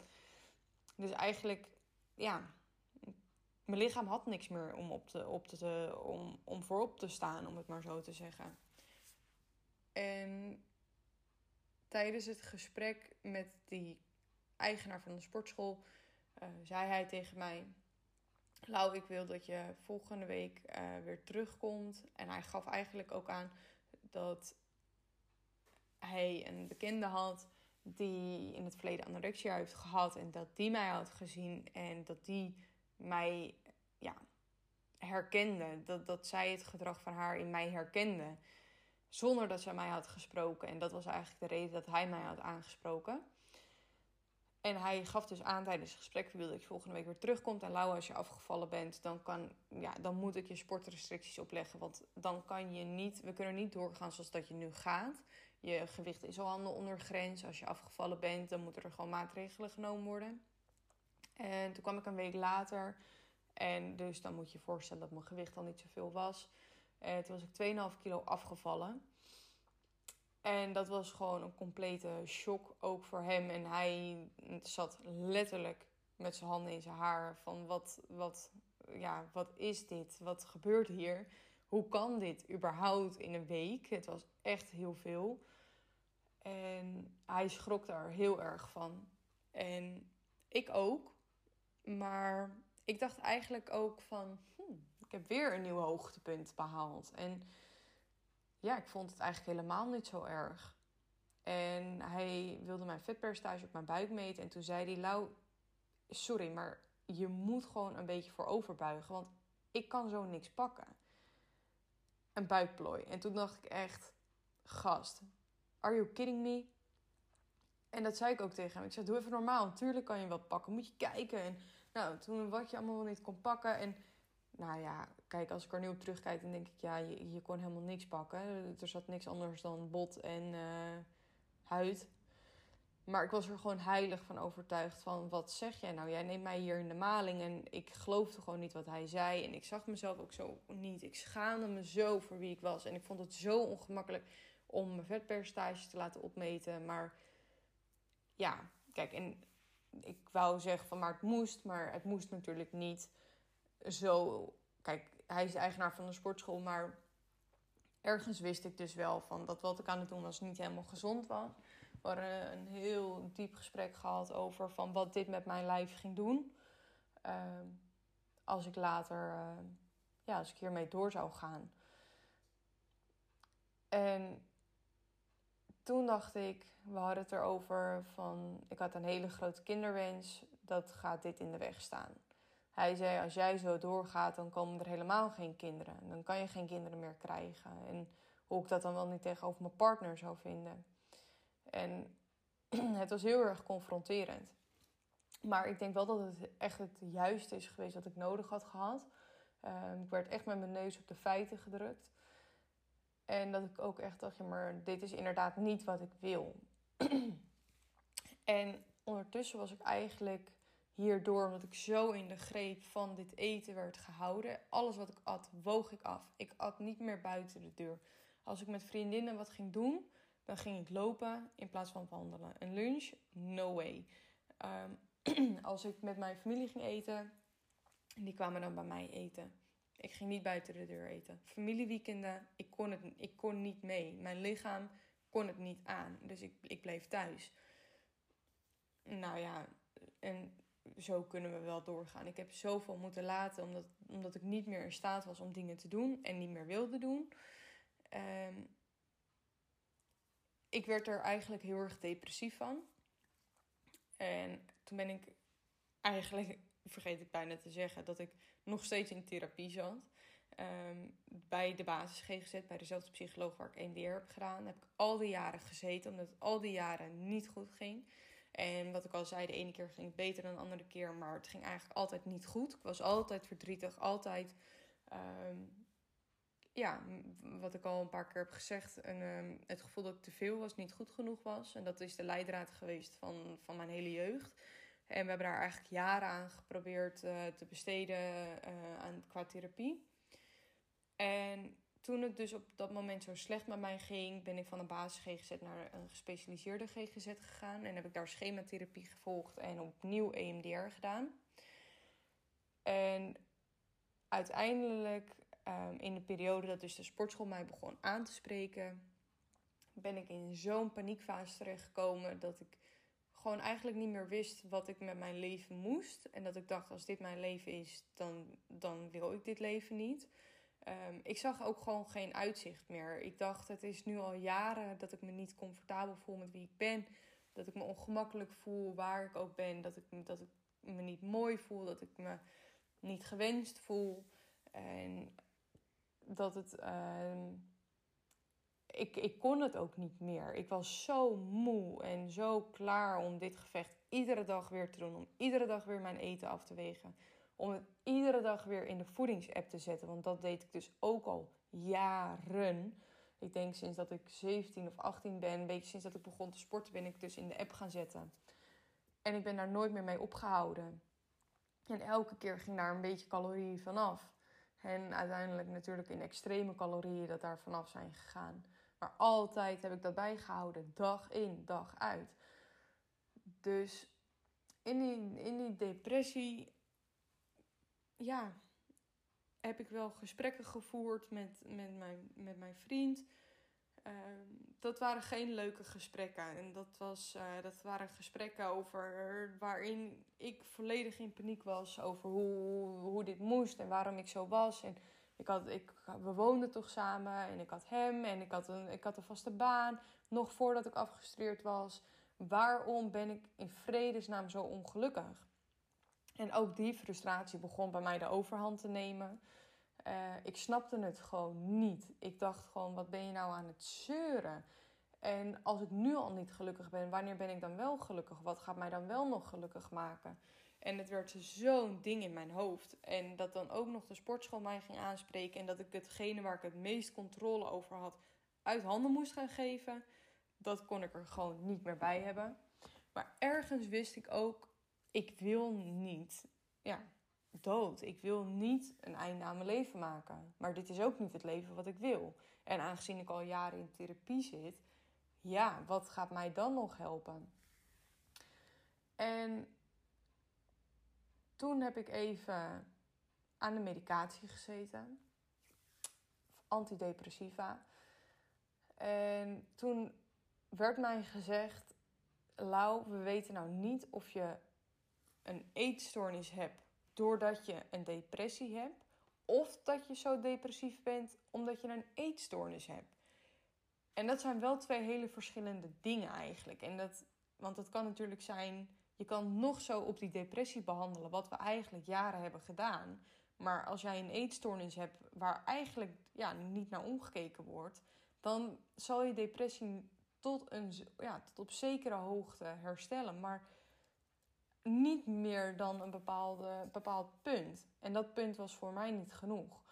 Dus eigenlijk, ja, mijn lichaam had niks meer om, op te, op te, om, om voorop te staan, om het maar zo te zeggen. En tijdens het gesprek met die eigenaar van de sportschool uh, zei hij tegen mij: Lau, ik wil dat je volgende week uh, weer terugkomt. En hij gaf eigenlijk ook aan dat hij een bekende had die in het verleden anorexia heeft gehad en dat die mij had gezien en dat die mij ja, herkende. Dat, dat zij het gedrag van haar in mij herkende. Zonder dat zij mij had gesproken. En dat was eigenlijk de reden dat hij mij had aangesproken. En hij gaf dus aan tijdens het gesprek: dat je volgende week weer terugkomt. En Lau, als je afgevallen bent, dan, kan, ja, dan moet ik je sportrestricties opleggen. Want dan kan je niet, we kunnen niet doorgaan zoals dat je nu gaat. Je gewicht is al onder grens. Als je afgevallen bent, dan moeten er gewoon maatregelen genomen worden. En toen kwam ik een week later. En dus dan moet je je voorstellen dat mijn gewicht al niet zoveel was. En toen was ik 2,5 kilo afgevallen. En dat was gewoon een complete shock ook voor hem. En hij zat letterlijk met zijn handen in zijn haar. Van wat, wat, ja, wat is dit? Wat gebeurt hier? Hoe kan dit überhaupt in een week? Het was echt heel veel. En hij schrok daar heel erg van. En ik ook. Maar ik dacht eigenlijk ook van... Hmm, ik heb weer een nieuw hoogtepunt behaald. En ja, ik vond het eigenlijk helemaal niet zo erg. En hij wilde mijn vetpercentage op mijn buik meten. En toen zei hij, Lau, sorry, maar je moet gewoon een beetje voor overbuigen. Want ik kan zo niks pakken. Een buikplooi. En toen dacht ik echt, gast, are you kidding me? En dat zei ik ook tegen hem. Ik zei, doe even normaal. Natuurlijk kan je wat pakken. Moet je kijken. En nou, toen wat je allemaal niet kon pakken. En nou ja, kijk, als ik er nu op terugkijk, dan denk ik, ja, je, je kon helemaal niks pakken. Er zat niks anders dan bot en uh, huid. Maar ik was er gewoon heilig van overtuigd van, wat zeg jij nou? Jij neemt mij hier in de maling en ik geloofde gewoon niet wat hij zei. En ik zag mezelf ook zo niet. Ik schaamde me zo voor wie ik was. En ik vond het zo ongemakkelijk om mijn vetpercentage te laten opmeten. Maar ja, kijk, en ik wou zeggen van, maar het moest. Maar het moest natuurlijk niet zo. Kijk, hij is eigenaar van de sportschool, maar ergens wist ik dus wel van dat wat ik aan het doen was niet helemaal gezond was. We hadden een heel diep gesprek gehad over van wat dit met mijn lijf ging doen. Ehm, als ik later, uh, ja, als ik hiermee door zou gaan. En toen dacht ik, we hadden het erover van, ik had een hele grote kinderwens, dat gaat dit in de weg staan. Hij zei: Als jij zo doorgaat, dan komen er helemaal geen kinderen. Dan kan je geen kinderen meer krijgen. En hoe ik dat dan wel niet tegenover mijn partner zou vinden. En het was heel erg confronterend. Maar ik denk wel dat het echt het juiste is geweest wat ik nodig had gehad. Ehm, ik werd echt met mijn neus op de feiten gedrukt. En dat ik ook echt dacht, ja, maar dit is inderdaad niet wat ik wil. en ondertussen was ik eigenlijk hierdoor, omdat ik zo in de greep van dit eten werd gehouden. Alles wat ik at, woog ik af. Ik at niet meer buiten de deur. Als ik met vriendinnen wat ging doen, dan ging ik lopen in plaats van wandelen. Een lunch? No way. Ehm, als ik met mijn familie ging eten, die kwamen dan bij mij eten. Ik ging niet buiten de deur eten. Familieweekenden, ik kon, het, ik kon niet mee. Mijn lichaam kon het niet aan. Dus ik, ik bleef thuis. Nou ja, en zo kunnen we wel doorgaan. Ik heb zoveel moeten laten omdat, omdat ik niet meer in staat was om dingen te doen en niet meer wilde doen. Um, ik werd er eigenlijk heel erg depressief van. En toen ben ik eigenlijk, vergeet ik bijna te zeggen, dat ik nog steeds in therapie zat. Um, bij de basis GGZ, bij dezelfde psycholoog waar ik EMDR heb gedaan, heb ik al die jaren gezeten, omdat het al die jaren niet goed ging. En wat ik al zei, de ene keer ging het beter dan de andere keer, maar het ging eigenlijk altijd niet goed. Ik was altijd verdrietig, altijd, ehm, ja, wat ik al een paar keer heb gezegd, een, ehm, het gevoel dat ik te veel was, niet goed genoeg was. En dat is de leidraad geweest van, van mijn hele jeugd. En we hebben daar eigenlijk jaren aan geprobeerd uh, te besteden uh, aan, qua therapie. En toen het dus op dat moment zo slecht met mij ging, ben ik van een basis GGZ naar een gespecialiseerde GGZ gegaan. En heb ik daar schematherapie gevolgd en opnieuw EMDR gedaan. En uiteindelijk, um, in de periode dat dus de sportschool mij begon aan te spreken, ben ik in zo'n paniekfase terechtgekomen dat ik gewoon eigenlijk niet meer wist wat ik met mijn leven moest. En dat ik dacht, als dit mijn leven is, dan, dan wil ik dit leven niet. Um, ik zag ook gewoon geen uitzicht meer. Ik dacht, het is nu al jaren dat ik me niet comfortabel voel met wie ik ben. Dat ik me ongemakkelijk voel waar ik ook ben. Dat ik, dat ik me niet mooi voel. Dat ik me niet gewenst voel. En dat het. Ehm, ik, ik kon het ook niet meer. Ik was zo moe en zo klaar om dit gevecht iedere dag weer te doen. Om iedere dag weer mijn eten af te wegen. Om het iedere dag weer in de voedingsapp te zetten. Want dat deed ik dus ook al jaren. Ik denk sinds dat ik 17 of 18 ben, een beetje sinds dat ik begon te sporten, ben ik dus in de app gaan zetten. En ik ben daar nooit meer mee opgehouden. En elke keer ging daar een beetje calorieën vanaf. En uiteindelijk natuurlijk in extreme calorieën dat daar vanaf zijn gegaan. Maar altijd heb ik dat bijgehouden, dag in, dag uit. Dus in die, in die depressie, ja, heb ik wel gesprekken gevoerd met, met, mijn, met mijn vriend. Ehm, dat waren geen leuke gesprekken. En dat, was, uh, dat waren gesprekken over waarin ik volledig in paniek was over hoe, hoe dit moest en waarom ik zo was. En ik had, ik, we woonden toch samen en ik had hem en ik had, een, ik had een vaste baan. Nog voordat ik afgestudeerd was. Waarom ben ik in vredesnaam zo ongelukkig? En ook die frustratie begon bij mij de overhand te nemen. Uh, ik snapte het gewoon niet. Ik dacht gewoon, wat ben je nou aan het zeuren? En als ik nu al niet gelukkig ben, wanneer ben ik dan wel gelukkig? Wat gaat mij dan wel nog gelukkig maken? En het werd zo'n ding in mijn hoofd. En dat dan ook nog de sportschool mij ging aanspreken. En dat ik hetgene waar ik het meest controle over had, uit handen moest gaan geven. Dat kon ik er gewoon niet meer bij hebben. Maar ergens wist ik ook, ik wil niet ja, dood. Ik wil niet een einde aan mijn leven maken. Maar dit is ook niet het leven wat ik wil. En aangezien ik al jaren in therapie zit, ja, wat gaat mij dan nog helpen? En toen heb ik even aan de medicatie gezeten. Antidepressiva. En toen werd mij gezegd: Lau, we weten nou niet of je een eetstoornis hebt doordat je een depressie hebt, of dat je zo depressief bent omdat je een eetstoornis hebt. En dat zijn wel twee hele verschillende dingen eigenlijk. En dat, want het kan natuurlijk zijn, je kan nog zo op die depressie behandelen, wat we eigenlijk jaren hebben gedaan. Maar als jij een eetstoornis hebt waar eigenlijk ja, niet naar omgekeken wordt, dan zal je depressie tot, een, ja, tot op zekere hoogte herstellen. Maar niet meer dan een bepaalde, bepaald punt. En dat punt was voor mij niet genoeg.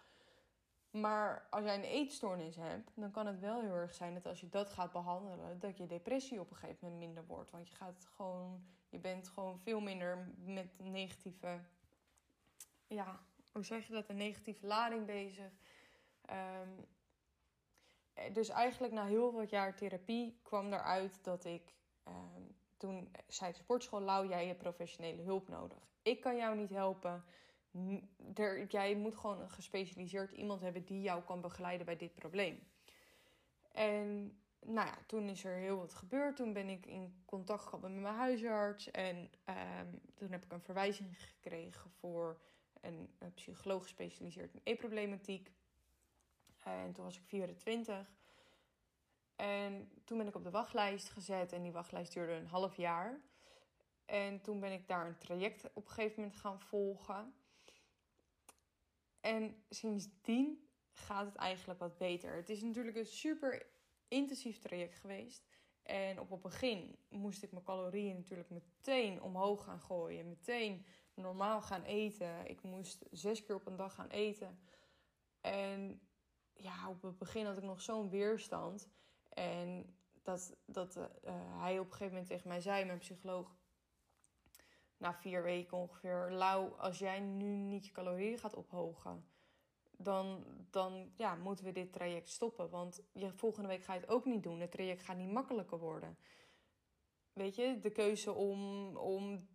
Maar als jij een eetstoornis hebt, dan kan het wel heel erg zijn dat als je dat gaat behandelen, dat je depressie op een gegeven moment minder wordt. Want je gaat gewoon, je bent gewoon veel minder met negatieve, ja, hoe zeg je dat, een negatieve lading bezig. Ehm, dus eigenlijk na heel wat jaar therapie kwam eruit dat ik ehm, toen zei de sportschool: Lau, jij hebt professionele hulp nodig. Ik kan jou niet helpen. Jij moet gewoon een gespecialiseerd iemand hebben die jou kan begeleiden bij dit probleem. En nou ja, toen is er heel wat gebeurd. Toen ben ik in contact gekomen met mijn huisarts. En um, toen heb ik een verwijzing gekregen voor een, een psycholoog gespecialiseerd in e-problematiek. En toen was ik 24. En toen ben ik op de wachtlijst gezet en die wachtlijst duurde een half jaar. En toen ben ik daar een traject op een gegeven moment gaan volgen. En sindsdien gaat het eigenlijk wat beter. Het is natuurlijk een super intensief traject geweest. En op het begin moest ik mijn calorieën natuurlijk meteen omhoog gaan gooien. Meteen normaal gaan eten. Ik moest zes keer op een dag gaan eten. En ja, op het begin had ik nog zo'n weerstand. En dat, dat uh, hij op een gegeven moment tegen mij zei, mijn psycholoog, na vier weken ongeveer, Lau, als jij nu niet je calorieën gaat ophogen, dan, dan ja, moeten we dit traject stoppen. Want je, volgende week ga je het ook niet doen. Het traject gaat niet makkelijker worden. Weet je, de keuze om, om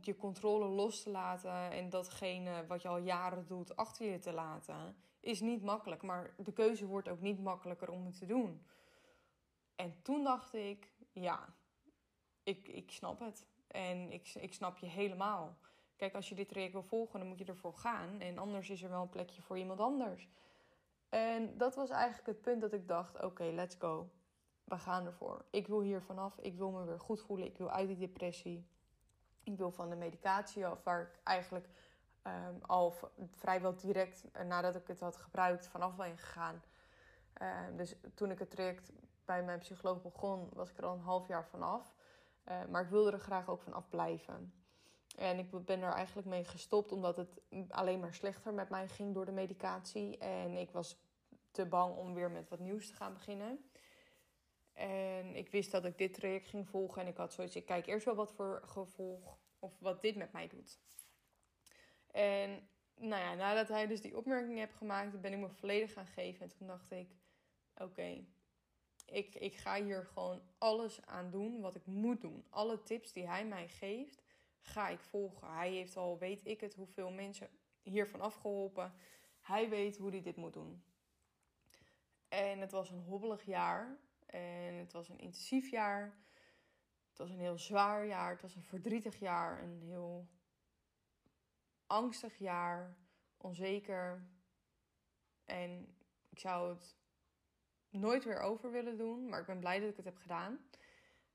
je controle los te laten en datgene wat je al jaren doet achter je te laten, is niet makkelijk. Maar de keuze wordt ook niet makkelijker om het te doen. En toen dacht ik, ja, ik, ik snap het. En ik, ik snap je helemaal. Kijk, als je dit traject wil volgen, dan moet je ervoor gaan. En anders is er wel een plekje voor iemand anders. En dat was eigenlijk het punt dat ik dacht: oké, let's go. we gaan ervoor. Ik wil hier vanaf. Ik wil me weer goed voelen. Ik wil uit die depressie. Ik wil van de medicatie af, waar ik eigenlijk um, al vrijwel direct eh, nadat ik het had gebruikt vanaf ben gegaan. Uh, dus toen ik het traject bij mijn psycholoog begon, was ik er al een half jaar vanaf. Uh, maar ik wilde er graag ook van afblijven. En ik ben er eigenlijk mee gestopt omdat het alleen maar slechter met mij ging door de medicatie. En ik was te bang om weer met wat nieuws te gaan beginnen. En ik wist dat ik dit traject ging volgen. En ik had zoiets, ik kijk eerst wel wat voor gevolg of wat dit met mij doet. En nou ja, nadat hij dus die opmerking heeft gemaakt, ben ik me volledig gaan geven. En toen dacht ik, oké, ik, ik ga hier gewoon alles aan doen wat ik moet doen. Alle tips die hij mij geeft, ga ik volgen. Hij heeft al, weet ik het, hoeveel mensen hiervan afgeholpen. Hij weet hoe hij dit moet doen. En het was een hobbelig jaar. En het was een intensief jaar. Het was een heel zwaar jaar. Het was een verdrietig jaar. Een heel angstig jaar. Onzeker. En ik zou het nooit weer over willen doen. Maar ik ben blij dat ik het heb gedaan.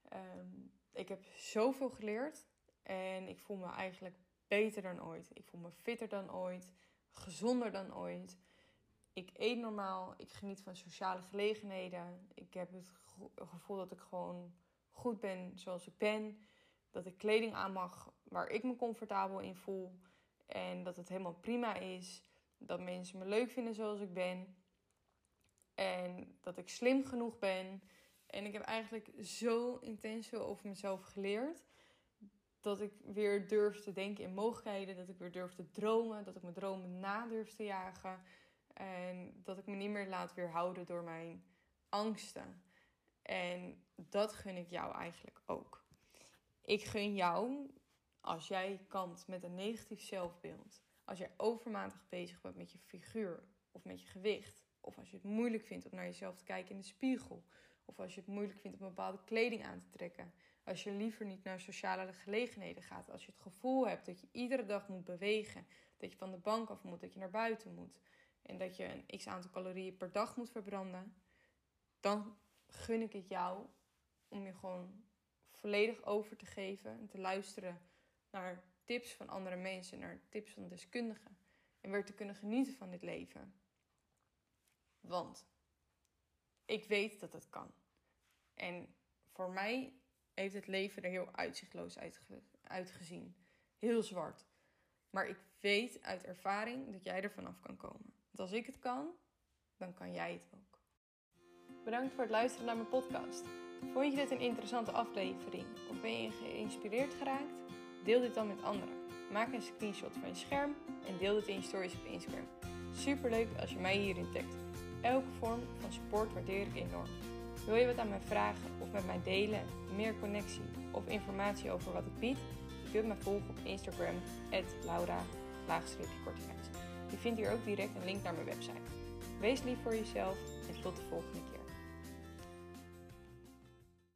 Ehm, ik heb zoveel geleerd. En ik voel me eigenlijk beter dan ooit. Ik voel me fitter dan ooit. Gezonder dan ooit. Ik eet normaal. Ik geniet van sociale gelegenheden. Ik heb het gevoel dat ik gewoon goed ben zoals ik ben. Dat ik kleding aan mag waar ik me comfortabel in voel. En dat het helemaal prima is. Dat mensen me leuk vinden zoals ik ben. En dat ik slim genoeg ben. En ik heb eigenlijk zo intens over mezelf geleerd. Dat ik weer durf te denken in mogelijkheden. Dat ik weer durf te dromen. Dat ik mijn dromen na durf te jagen. En dat ik me niet meer laat weerhouden door mijn angsten. En dat gun ik jou eigenlijk ook. Ik gun jou, als jij kant met een negatief zelfbeeld, als jij overmatig bezig bent met je figuur of met je gewicht, of als je het moeilijk vindt om naar jezelf te kijken in de spiegel, of als je het moeilijk vindt om bepaalde kleding aan te trekken, als je liever niet naar sociale gelegenheden gaat, als je het gevoel hebt dat je iedere dag moet bewegen, dat je van de bank af moet, dat je naar buiten moet, en dat je een x aantal calorieën per dag moet verbranden, dan gun ik het jou om je gewoon volledig over te geven. En te luisteren naar tips van andere mensen, naar tips van deskundigen. En weer te kunnen genieten van dit leven. Want ik weet dat het kan. En voor mij heeft het leven er heel uitzichtloos uitgezien. Heel zwart. Maar ik weet uit ervaring dat jij er vanaf kan komen. Want als ik het kan, dan kan jij het ook. Bedankt voor het luisteren naar mijn podcast. Vond je dit een interessante aflevering of ben je geïnspireerd geraakt? Deel dit dan met anderen. Maak een screenshot van je scherm en deel dit in je stories op Instagram. Super leuk als je mij hierin tagt. Elke vorm van support waardeer ik enorm. Wil je wat aan mij vragen of met mij delen, meer connectie of informatie over wat ik bied? Je kunt me volgen op Instagram, laura je vindt hier ook direct een link naar mijn website. Wees lief voor jezelf en tot de volgende keer.